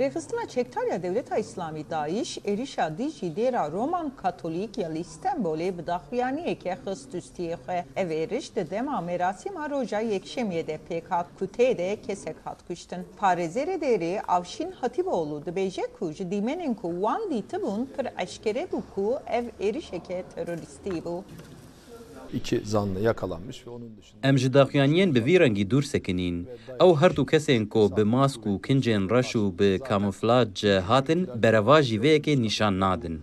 Rexistina çektarya Devleta İslami Daesh erişa dijî dêra Roman Katolik ya İstanbulê bi daxuyaniyeke xistûstiyê xwe ev êriş di dema merasîma roja yekşemiyê de pêk hat ku tê de kesek hat kuştin. Parêzerê derê Avşin Hatipoğlu dibêje ku ji dîmenên ku wan dîtibûn pir eşkere bû ku ev êrişeke teroristî bû. İki zanlı yakalanmış ve onun dışında Em ji daxuyaniyên bi vî rengî dûr sekinîn. Ew her du kesên ku bi mask û kincên reş û bi kamuflaj hatin bereva jî vêyekê nîşan nadin.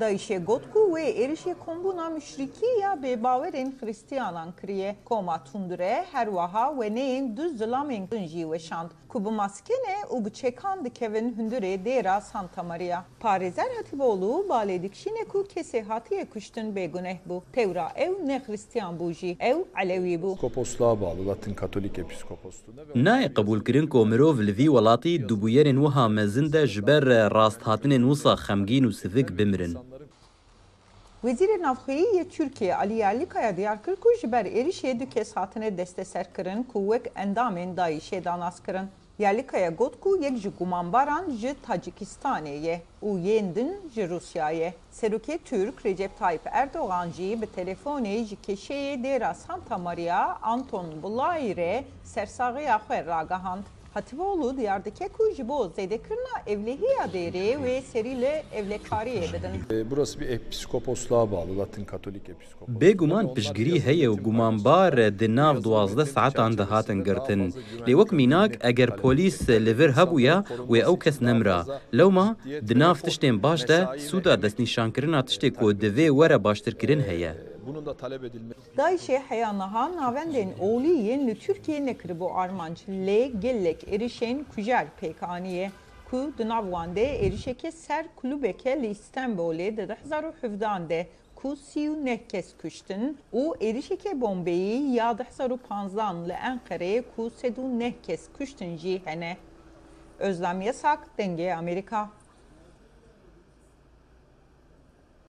Daişê got ku wê êrişê kombûna müşrikî ya bêbawerên Xristiyanan kiriye. Koma tundure her wiha weneyên du zilamên din jî weşand ku bi maskene û bi çekan dikevin hundirê dêra Santa Maria. Parêzer Hatipoğlu balê dikşîne ku kesê hatiye kuştin bêguneh bû. Tewra ew ne Xristiyan bû jî, ew Elewî bû. Episkoposluğa bağlı Latin Katolik Episkoposluğu'na ve Nayê qebûlkirin ku mirov li vî welatî dubûyerên wiha mezin de ji ber rasthatinên wisa xemgîn û sivik bimirin. Wezîrê Navxweyî yê Tirkiye Ali Yerlikaya diyar kir ku ji ber êrişê du kes hatine desteserkirin ku wek endamên Daişê danas kirin. Yerlikaya got ku yek ji gumanbaran ji Tacikistanê ye û yên din ji Rusyayê. Serokê Türk Recep Tayyip Erdoğan jî bi telefonê ji keşeyê dêra Santa Maria Anton Bulayê re sersaxiya xwe ragihand. Hatipoğlu diyardike ku ji bo zêdekirina evlehiya derê ve seriyle evlekariyê bidin. e, burası bir episkoposluğa bağlı Latin Katolik Episkoposluğu. Bêguman piştgirî heye û gumanbar di nav duwazde saetan de hatin girtin. Lê wek mînak eger polîs li vir hebûye wê ew kes nemira. Lewma di nav tiştên baş de sûda destnîşankirina tiştê ku divê were baştirkirin heye. Bunun da talep edilmesi Dayşe heyanaha navendên oliyên li Türkiye nekiribo armanc lê gelek erişên kujer pêkaniye ku di nav wan de erişeke ser kulübeke li 2017 de ku sî û neh kes kuştin û erişeke bombeyî ya 2015 li Enqereyê ku sed û neh kes kuştin jî hene. Özlem Yasak, Denge Amerika.